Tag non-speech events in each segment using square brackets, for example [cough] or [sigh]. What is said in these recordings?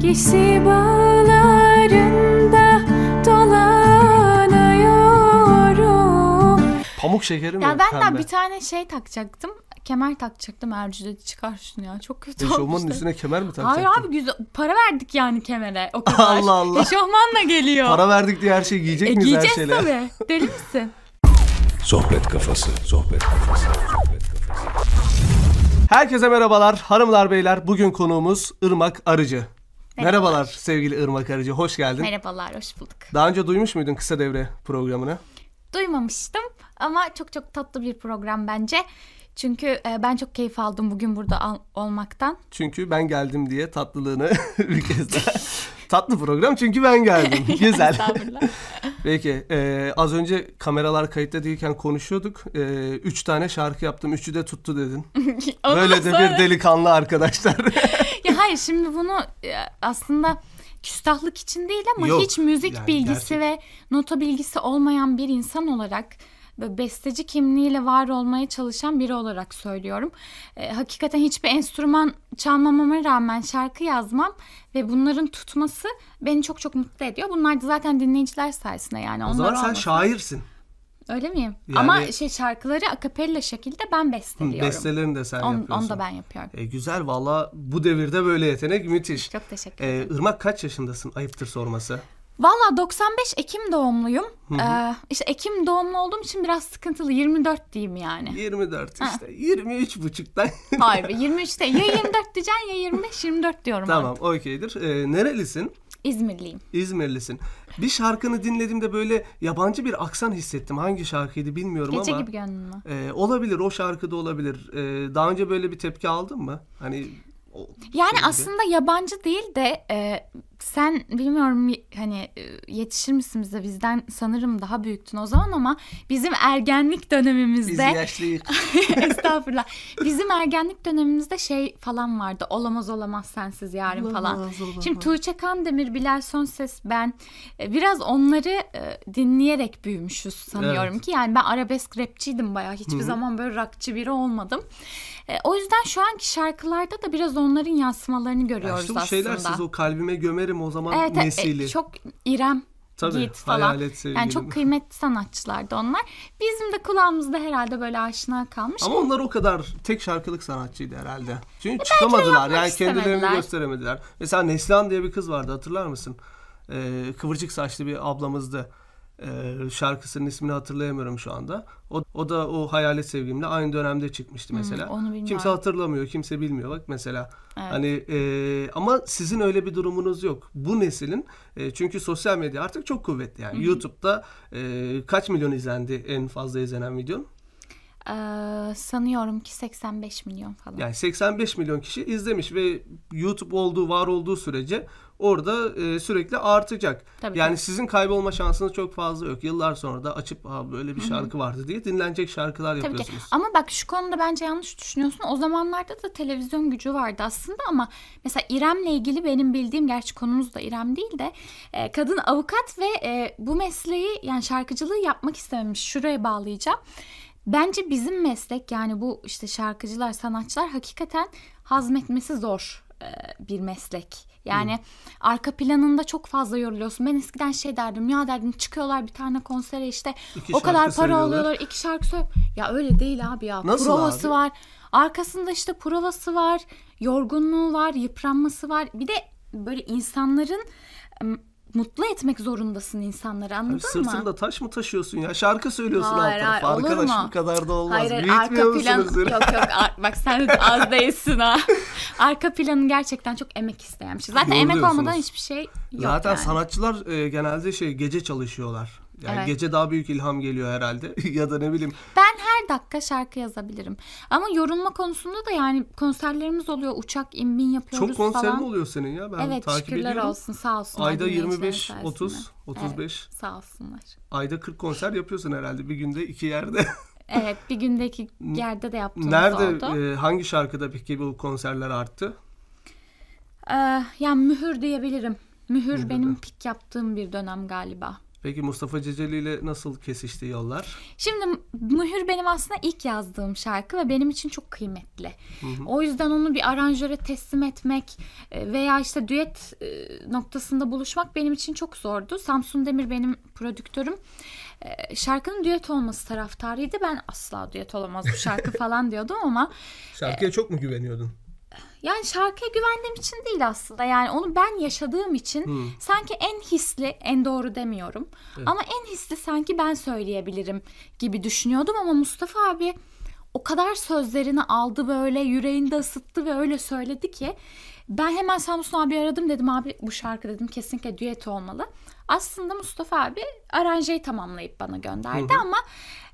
Gölgesi bağlarında dolanıyorum Pamuk şekeri mi? Ya benden pembe? bir tane şey takacaktım. Kemer takacaktım Ercü dedi çıkar şunu ya. Çok kötü Eşofmanın olmuş. üstüne kemer mi takacaktın? Hayır abi güzel. Para verdik yani kemere o [laughs] kadar. Allah Allah. Eşofman da geliyor. Para verdik diye her şeyi giyecek e, miyiz her giyeceğiz şeyle? tabii. Deli misin? Sohbet kafası, sohbet kafası, sohbet kafası. Herkese merhabalar hanımlar beyler. Bugün konuğumuz Irmak Arıcı. Merhabalar sevgili Irmak Arıcı. Hoş geldin. Merhabalar hoş bulduk. Daha önce duymuş muydun kısa devre programını? Duymamıştım ama çok çok tatlı bir program bence. Çünkü e, ben çok keyif aldım bugün burada al- olmaktan. Çünkü ben geldim diye tatlılığını [laughs] bir kez daha. Tatlı program çünkü ben geldim. [laughs] Güzel. [laughs] Peki e, az önce kameralar kayıtta değilken konuşuyorduk. E, üç tane şarkı yaptım. Üçü de tuttu dedin. Böyle de bir delikanlı arkadaşlar. Ya hayır şimdi bunu e, aslında küstahlık için değil ama Yok, hiç müzik yani bilgisi gerçek- ve nota bilgisi olmayan bir insan olarak besteci kimliğiyle var olmaya çalışan biri olarak söylüyorum. E, hakikaten hiçbir enstrüman çalmamama rağmen şarkı yazmam ve bunların tutması beni çok çok mutlu ediyor. Bunlar da zaten dinleyiciler sayesinde yani. o zaman sen olmasa- şairsin. Öyle miyim? Yani- Ama şey şarkıları akapella şekilde ben besteliyorum. Bestelerini de sen On- yapıyorsun. onu da ben yapıyorum. E, güzel valla bu devirde böyle yetenek müthiş. Çok teşekkür E, ederim. Irmak kaç yaşındasın? Ayıptır sorması. Valla 95 Ekim doğumluyum. Ee, işte Ekim doğumlu olduğum için biraz sıkıntılı. 24 diyeyim yani. 24 işte. 23 buçuktan. Hayır be 23 değil. Ya 24 diyeceksin ya 25 24 diyorum tamam artık. okeydir. E, nerelisin? İzmirliyim. İzmirlisin. Bir şarkını dinlediğimde böyle yabancı bir aksan hissettim. Hangi şarkıydı bilmiyorum Gece ama. gibi gönlüm mü? e, olabilir o şarkıda olabilir. E, daha önce böyle bir tepki aldın mı? Hani o Yani şeyde. aslında yabancı değil de e, sen bilmiyorum hani e, yetişir misin bize bizden sanırım daha büyüktün o zaman ama bizim ergenlik biz dönemimizde yaşlıyız. [laughs] estağfurullah bizim ergenlik dönemimizde şey falan vardı olamaz olamaz sensiz yarın falan. Olamaz, olamaz. Şimdi Tuğçe Kandemir, Bilal Sonses ben e, biraz onları e, dinleyerek büyümüşüz sanıyorum Evet. ki yani ben arabesk rapçiydim bayağı hiçbir zaman böyle rockçı biri olmadım. O yüzden şu anki şarkılarda da biraz onların yansımalarını Ya görüyoruz işte bu aslında. şeyler siz o kalbime o zaman Evet, e, nesili. çok İrem Tabii, Yiğit falan. Yani çok kıymetli sanatçılardı onlar. Bizim de kulağımızda herhalde böyle aşina kalmış. Ama onlar o kadar tek şarkılık sanatçıydı herhalde. Çünkü çıkamadılar yapmak yani kendilerini gösteremediler. Mesela Neslihan diye bir kız vardı hatırlar mısın? Ee, kıvırcık saçlı bir ablamızdı. Ee, şarkısının ismini hatırlayamıyorum şu anda. O, o da o hayalet sevgimle aynı dönemde çıkmıştı mesela. onu bilmiyorum. kimse hatırlamıyor, kimse bilmiyor bak mesela. Evet. Hani e, ama sizin öyle bir durumunuz yok. Bu neslin e, çünkü sosyal medya artık çok kuvvetli yani. YouTube'da e, kaç milyon izlendi en fazla izlenen videon? Ee, sanıyorum ki 85 milyon falan. Yani 85 milyon kişi izlemiş ve YouTube olduğu var olduğu sürece orada e, sürekli artacak. Tabii, yani tabii. sizin kaybolma şansınız çok fazla yok. Yıllar sonra da açıp ha böyle bir şarkı vardı diye dinlenecek şarkılar Tabii ki. yapıyorsunuz. Ama bak şu konuda bence yanlış düşünüyorsun. O zamanlarda da televizyon gücü vardı aslında ama mesela İrem'le ilgili benim bildiğim gerçi konumuz da İrem değil de e, kadın avukat ve e, bu mesleği yani şarkıcılığı yapmak istememiş. Şuraya bağlayacağım. Bence bizim meslek yani bu işte şarkıcılar, sanatçılar hakikaten hazmetmesi zor e, bir meslek. Yani arka planında çok fazla yoruluyorsun. Ben eskiden şey derdim ya derdim çıkıyorlar bir tane konsere işte İki o kadar para söylüyorlar. alıyorlar iki şarkı söyle. Ya öyle değil abi ya. Nasıl provası abi? var. Arkasında işte provası var. Yorgunluğu var. Yıpranması var. Bir de böyle insanların mutlu etmek zorundasın insanları anladın mı? Sırtında taş mı taşıyorsun ya? Şarkı söylüyorsun Hayır, alt tarafa. Arkadaş mu? bu kadar da olmaz. Hayır, Büyütmüyor arka plan musunuz? yok yok [laughs] bak sen az değilsin ha. arka planı gerçekten çok emek isteyen bir şey. Zaten emek olmadan hiçbir şey yok Zaten yani. sanatçılar e, genelde şey gece çalışıyorlar. Yani Evet. gece daha büyük ilham geliyor herhalde [laughs] ya da ne bileyim. Ben her dakika şarkı yazabilirim. Ama yorulma konusunda da yani konserlerimiz oluyor. Uçak inbin yapıyoruz Çok konserin falan. oluyor senin ya. Ben evet takip şükürler ediyorum. olsun sağ olsunlar. Ayda dinleyicilerin 25, sayesinde. 30, 35. Evet, sağ olsunlar. Ayda 40 konser yapıyorsun herhalde bir günde iki yerde. [laughs] Evet bir gündeki yerde de yaptığımız Nerede oldu. e, hangi şarkıda peki bu konserler arttı? Ee, yani mühür diyebilirim. Mühür Mühürde. benim pik yaptığım bir dönem galiba. Peki Mustafa Ceceli ile nasıl kesişti yollar? Şimdi Mühür benim aslında ilk yazdığım şarkı ve benim için çok kıymetli. O yüzden onu bir aranjöre teslim etmek e, veya işte düet e, noktasında buluşmak benim için çok zordu. Samsun Demir benim prodüktörüm. E, Şarkının düet olması taraftarıydı. Ben asla düet olamaz bu şarkı [laughs] falan diyordum ama Şarkıya çok mu güveniyordun? Yani şarkıya güvendiğim için değil aslında. Yani onu ben yaşadığım için sanki en hisli, en doğru demiyorum. Ama en hisli sanki ben söyleyebilirim gibi düşünüyordum ama Mustafa abi o kadar sözlerini aldı böyle yüreğinde ısıttı ve öyle söyledi ki ben hemen Samsun abi aradım dedim abi bu şarkı dedim kesinlikle düet olmalı. Aslında Mustafa abi aranjeyi tamamlayıp bana gönderdi ama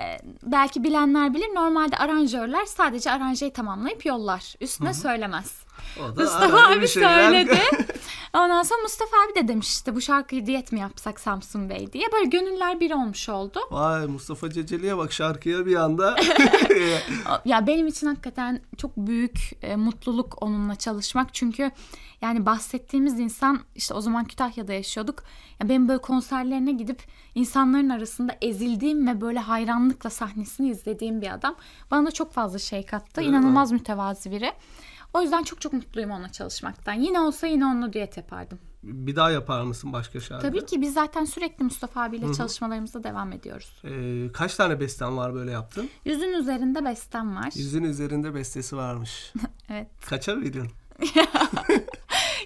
e, belki bilenler bilir normalde aranjörler sadece aranjeyi tamamlayıp yollar. Üstüne söylemez. O da Mustafa abi söyledi. [laughs] Ondan sonra Mustafa abi de demiş işte bu şarkıyı diyet mi yapsak Samsun Bey diye. Böyle gönüller bir olmuş oldu. Vay Mustafa Ceceli'ye bak şarkıya bir anda. [laughs] [laughs] Ya benim için hakikaten çok büyük e, mutluluk onunla çalışmak. Çünkü yani bahsettiğimiz insan işte o zaman Kütahya'da yaşıyorduk. Ya benim böyle konserlerine gidip insanların arasında ezildiğim ve böyle hayranlıkla sahnesini izlediğim bir adam. Bana da çok fazla şey kattı. İnanılmaz mütevazi biri. O yüzden çok çok mutluyum onunla çalışmaktan. Yine olsa yine onunla düet yapardım. bir daha yapar mısın başka şarkı? Tabii ki biz zaten sürekli Mustafa abiyle çalışmalarımıza devam ediyoruz. Ee, kaç tane besten var böyle yaptın? Yüzün üzerinde bestem var. Yüzün üzerinde bestesi varmış. [laughs] Evet. Kaça veriyorsun? [laughs]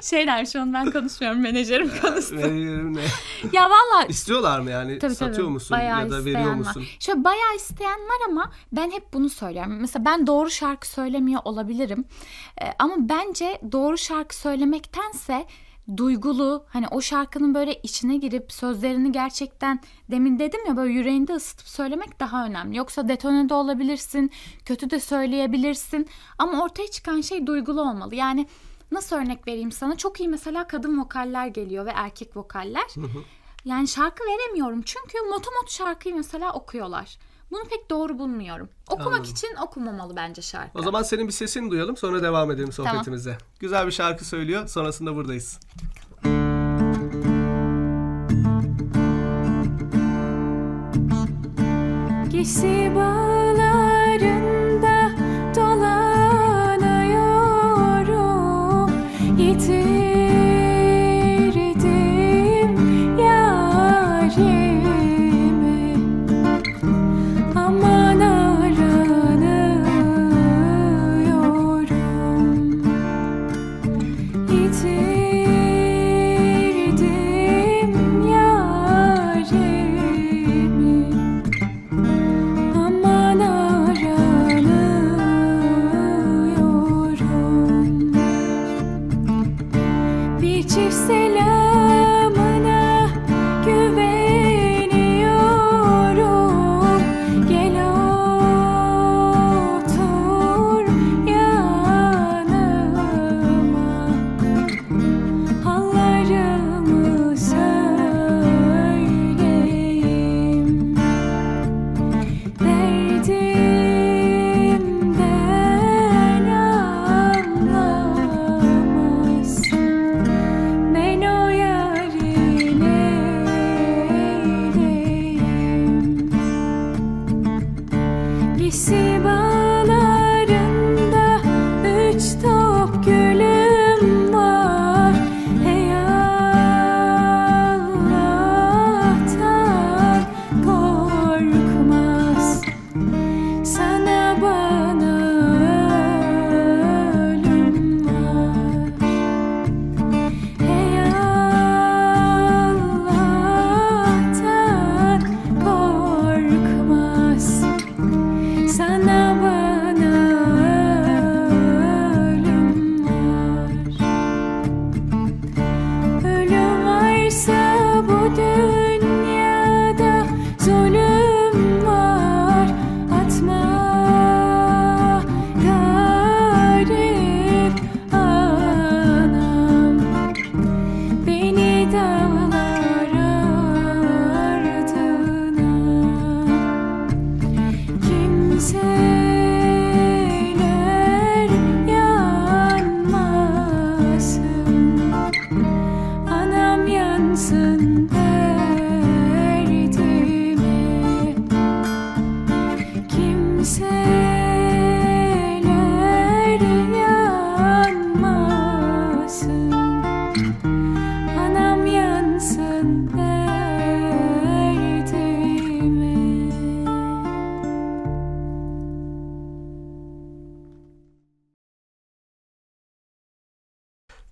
Şeyler şu an ben konuşmuyorum menajerim konuşsun. Veriyorum ne? [laughs] ya valla İstiyorlar mı yani? tabii Satıyor tabii musun bayağı ya da veriyor var. musun? Şöyle bayağı isteyen var ama ben hep bunu söylüyorum. Mesela ben doğru şarkı söylemiyor olabilirim. Ee, ama bence doğru şarkı söylemektense duygulu hani o şarkının böyle içine girip sözlerini gerçekten demin dedim ya böyle yüreğinde ısıtıp söylemek daha önemli. Yoksa detone de olabilirsin, kötü de söyleyebilirsin ama ortaya çıkan şey duygulu olmalı. Yani nasıl örnek vereyim sana? Çok iyi mesela kadın vokaller geliyor ve erkek vokaller. Yani şarkı veremiyorum çünkü motomot şarkıyı mesela okuyorlar. Bunu pek doğru bulmuyorum. Okumak Anladım. için okumamalı bence şarkı. O zaman senin bir sesini duyalım sonra devam edelim sohbetimize. Güzel bir şarkı söylüyor sonrasında buradayız. Gesi bağlarında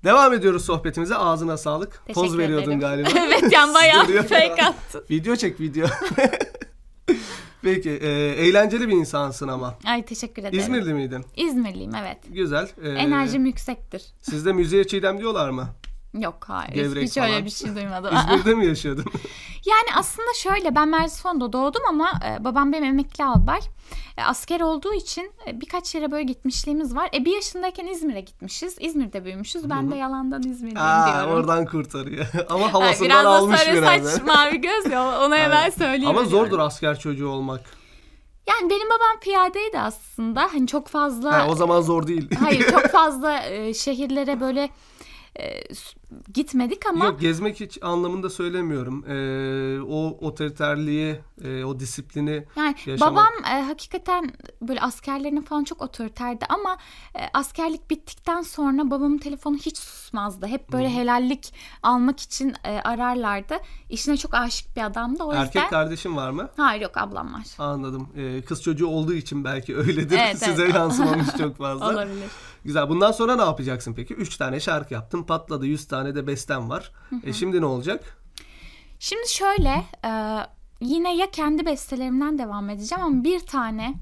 Devam ediyoruz sohbetimize. Ağzına sağlık. Teşekkür Poz veriyordun ederim. galiba. [laughs] evet yani bayağı fake attı. Video çek video. [laughs] Peki e, eğlenceli bir insansın ama. Ay teşekkür ederim. İzmirli miydin? İzmirliyim evet. Güzel. E, Enerjim yüksektir. Sizde müziğe çiğdem diyorlar mı? Yok hayır. Gevrek Hiç öyle falan. bir şey duymadım. [laughs] İzmir'de mi yaşıyordun? [laughs] Yani aslında şöyle ben Merzifon'da doğdum ama e, babam benim emekli albay. E, asker olduğu için e, birkaç yere böyle gitmişliğimiz var. E bir yaşındayken İzmir'e gitmişiz. İzmir'de büyümüşüz. Ben de yalandan İzmir'deyim Aa, diyorum. oradan kurtarıyor. [laughs] ama havasından biraz almış sarı biraz. saç mavi göz ya onu hemen söyleyeyim. Ama zordur asker çocuğu olmak. Yani benim babam piyadeydi aslında. Hani çok fazla Ha, o zaman zor değil. hayır çok fazla e, şehirlere böyle e, gitmedik ama Yok gezmek hiç anlamında söylemiyorum. Ee, o otoriterliği, e, o disiplini Yani yaşamak. babam e, hakikaten böyle askerlerine falan çok otoriterdi ama e, askerlik bittikten sonra babamın telefonu hiç susmazdı. Hep böyle helallik almak için e, ararlardı. İşine çok aşık bir adamdı. O Erkek yüzden kardeşin var mı? hayır yok ablam var. Anladım. Ee, kız çocuğu olduğu için belki [laughs] öyledir. Evet, Size evet. yansımamış [laughs] çok fazla. Olabilir. Güzel. Bundan sonra ne yapacaksın peki? 3 tane şarkı yaptın. Patladı. 100 tane de bestem var. E şimdi ne olacak? Şimdi şöyle e, yine ya kendi bestelerimden devam edeceğim ama bir tane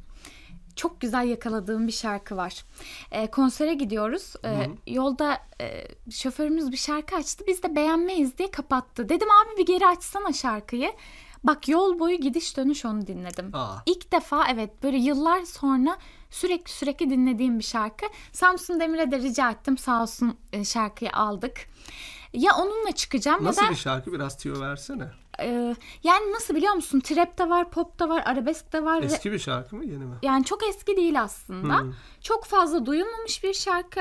çok güzel yakaladığım bir şarkı var. E, konsere gidiyoruz. E, yolda e, şoförümüz bir şarkı açtı. Biz de beğenmeyiz diye kapattı. Dedim abi bir geri açsana şarkıyı. Bak yol boyu gidiş dönüş onu dinledim. Aa. İlk defa evet böyle yıllar sonra sürekli sürekli dinlediğim bir şarkı. Samsun Demir'e de rica ettim sağ olsun e, şarkıyı aldık. Ya onunla çıkacağım Nasıl ya da bir şarkı? Biraz tüyo versene. ee, yani nasıl biliyor musun? Trap de var, pop da var, arabesk de var. Eski bir şarkı mı? Yeni mi? Yani çok eski değil aslında. Hmm. Çok fazla duyulmamış bir şarkı.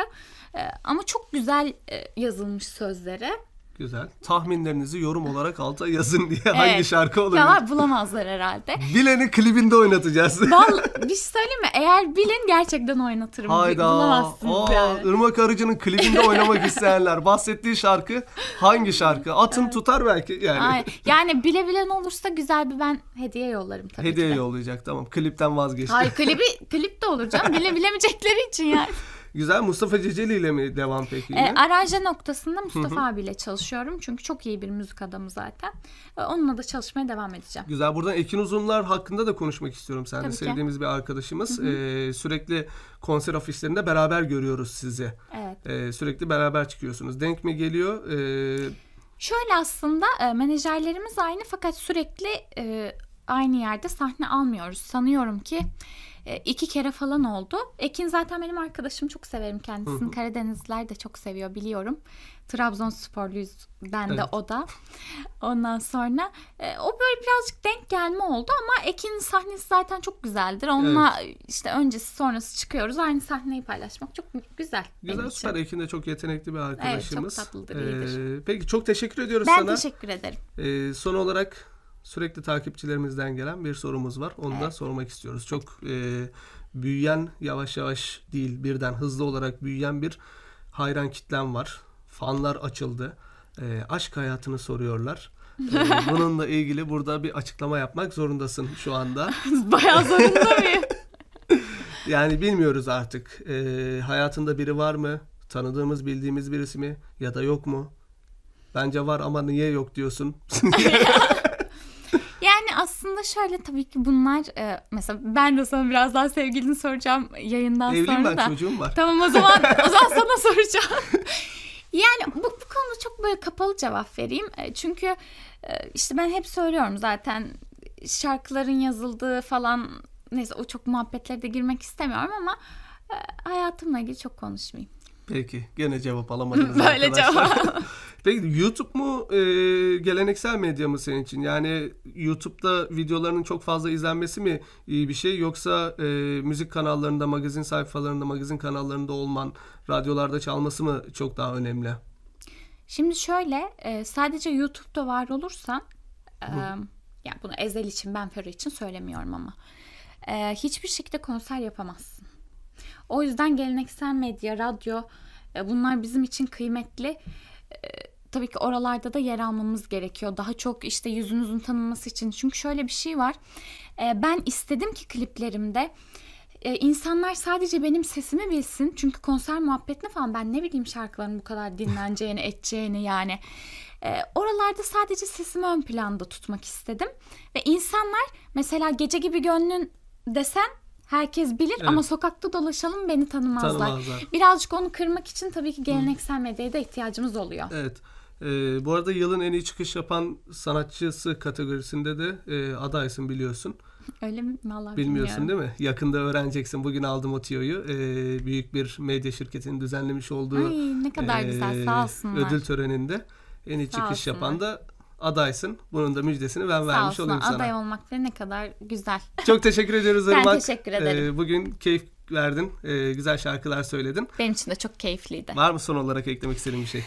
Ee, ama çok güzel e, yazılmış sözleri. Güzel. Tahminlerinizi yorum olarak alta yazın diye hangi Evet. şarkı olabilir? Ya bulamazlar herhalde. Bileni klibinde oynatacağız. [laughs] Vallahi bir şey söyleyeyim mi? Eğer bilin gerçekten oynatırım. Hayda. Bulamazsınız Aa, yani. Irmak Arıcı'nın klibinde oynamak isteyenler. Bahsettiği şarkı hangi şarkı? Atın tutar belki yani. Ay, yani bilebilen olursa güzel bir ben hediye yollarım tabii Hediye ki de. yollayacak tamam. Klipten vazgeçti. Hayır klibi, klip de olur canım. Bile, [laughs] bilemeyecekleri için yani. Güzel. Mustafa Ceceli ile mi devam peki yine? E, aranje noktasında Mustafa abiyle çalışıyorum. Çünkü çok iyi bir müzik adamı zaten. E, onunla da çalışmaya devam edeceğim. Güzel. Buradan Ekin Uzunlar hakkında da konuşmak istiyorum. Sen de Tabii ki. sevdiğimiz bir arkadaşımız. Ee, sürekli konser afişlerinde beraber görüyoruz sizi. Evet. Ee, sürekli beraber çıkıyorsunuz. Denk mi geliyor? Ee, Şöyle aslında e, menajerlerimiz aynı fakat sürekli e, aynı yerde sahne almıyoruz. Sanıyorum ki e, iki kere falan oldu. Ekin zaten benim arkadaşım çok severim kendisini. Karadenizliler de çok seviyor biliyorum. Trabzonsporluyuz ben de Evet. o da. Ondan sonra e, o böyle birazcık denk gelme oldu ama Ekin'in sahnesi zaten çok güzeldir. Onunla işte öncesi sonrası çıkıyoruz. Aynı sahneyi paylaşmak çok güzel. güzel için. süper. Ekin de çok yetenekli bir arkadaşımız. tatlıdır, iyidir. Ee, peki çok teşekkür ediyoruz Ben sana. teşekkür ederim. Ee, son olarak sürekli takipçilerimizden gelen bir sorumuz var. Onu da sormak istiyoruz. Çok e, büyüyen, yavaş yavaş değil birden hızlı olarak büyüyen bir hayran kitlem var. Fanlar açıldı. E, aşk hayatını soruyorlar. E, [laughs] bununla ilgili burada bir açıklama yapmak zorundasın şu anda. [laughs] Bayağı zorunda mıyım? [laughs] Yani bilmiyoruz artık. E, hayatında biri var mı? Tanıdığımız, bildiğimiz birisi mi? Ya da yok mu? Bence var ama niye yok diyorsun? Aslında şöyle tabii ki bunlar e, mesela ben de sana biraz daha sevgilini soracağım yayından Evliyim sonra ben da. çocuğum var. Tamam o zaman [laughs] o zaman sana soracağım. yani bu, bu konuda çok böyle kapalı cevap vereyim. E, Çünkü e, işte ben hep söylüyorum zaten şarkıların yazıldığı falan neyse o çok muhabbetlere de girmek istemiyorum ama e, hayatımla ilgili çok konuşmayayım. Peki gene cevap [laughs] alamadınız Böyle arkadaşlar. cevap. [laughs] Peki YouTube mu e, geleneksel medya mı senin için? Yani YouTube'da videolarının çok fazla izlenmesi mi iyi bir şey yoksa e, müzik kanallarında, magazin sayfalarında, magazin kanallarında olman, radyolarda çalması mı çok daha önemli? Şimdi şöyle e, sadece YouTube'da var olursan e, ya bunu Ezel için ben Fero için söylemiyorum ama e, hiçbir şekilde konser yapamazsın. O yüzden geleneksel medya, radyo e, bunlar bizim için kıymetli. E, tabii ki oralarda da yer almamız gerekiyor. Daha çok işte yüzünüzün tanınması için. Çünkü şöyle bir şey var. E, ben istedim ki kliplerimde e, insanlar sadece benim sesimi bilsin. Çünkü konser muhabbetine falan ben ne bileyim şarkıların bu kadar dinleneceğini, [laughs] edeceğini yani. E, oralarda sadece sesimi ön planda tutmak istedim. Ve insanlar mesela gece gibi gönlün desen herkes bilir ama sokakta dolaşalım beni tanımazlar. Tanımazlar. Birazcık onu kırmak için tabii ki geleneksel medyaya da ihtiyacımız oluyor. Evet. Ee, bu arada yılın en iyi çıkış yapan sanatçısı kategorisinde de e, adaysın biliyorsun. Öyle mi? Vallahi Bilmiyorsun bilmiyorum. değil mi? Yakında öğreneceksin. Bugün aldım o tiyoyu. Ee, büyük bir medya şirketinin düzenlemiş olduğu Ay ne kadar güzel sağ e, olsunlar. ödül töreninde en iyi Sağ çıkış olsunlar. yapan da adaysın. Bunun da müjdesini ben Sağ vermiş olsun olayım sana. aday olmak bile ne kadar güzel. [laughs] Çok teşekkür ediyoruz Ben Irmak. teşekkür ederim. Ee, bugün keyif verdin. Ee, güzel şarkılar söyledin. Benim için de çok keyifliydi. Var mı son olarak eklemek istediğin bir şey?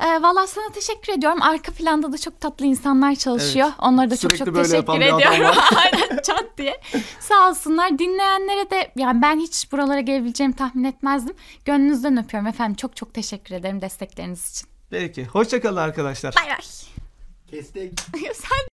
Ee, Valla sana teşekkür ediyorum. Arka planda da çok tatlı insanlar çalışıyor. Onlara da çok Sürekli çok böyle teşekkür ediyorum. [laughs] Aynen çat diye. Sağ olsunlar. Dinleyenlere de yani ben hiç buralara gelebileceğimi tahmin etmezdim. Gönlünüzden öpüyorum efendim. Çok çok teşekkür ederim destekleriniz için. Peki. Hoşçakalın arkadaşlar. Bay bay. Kestik. [laughs] Sen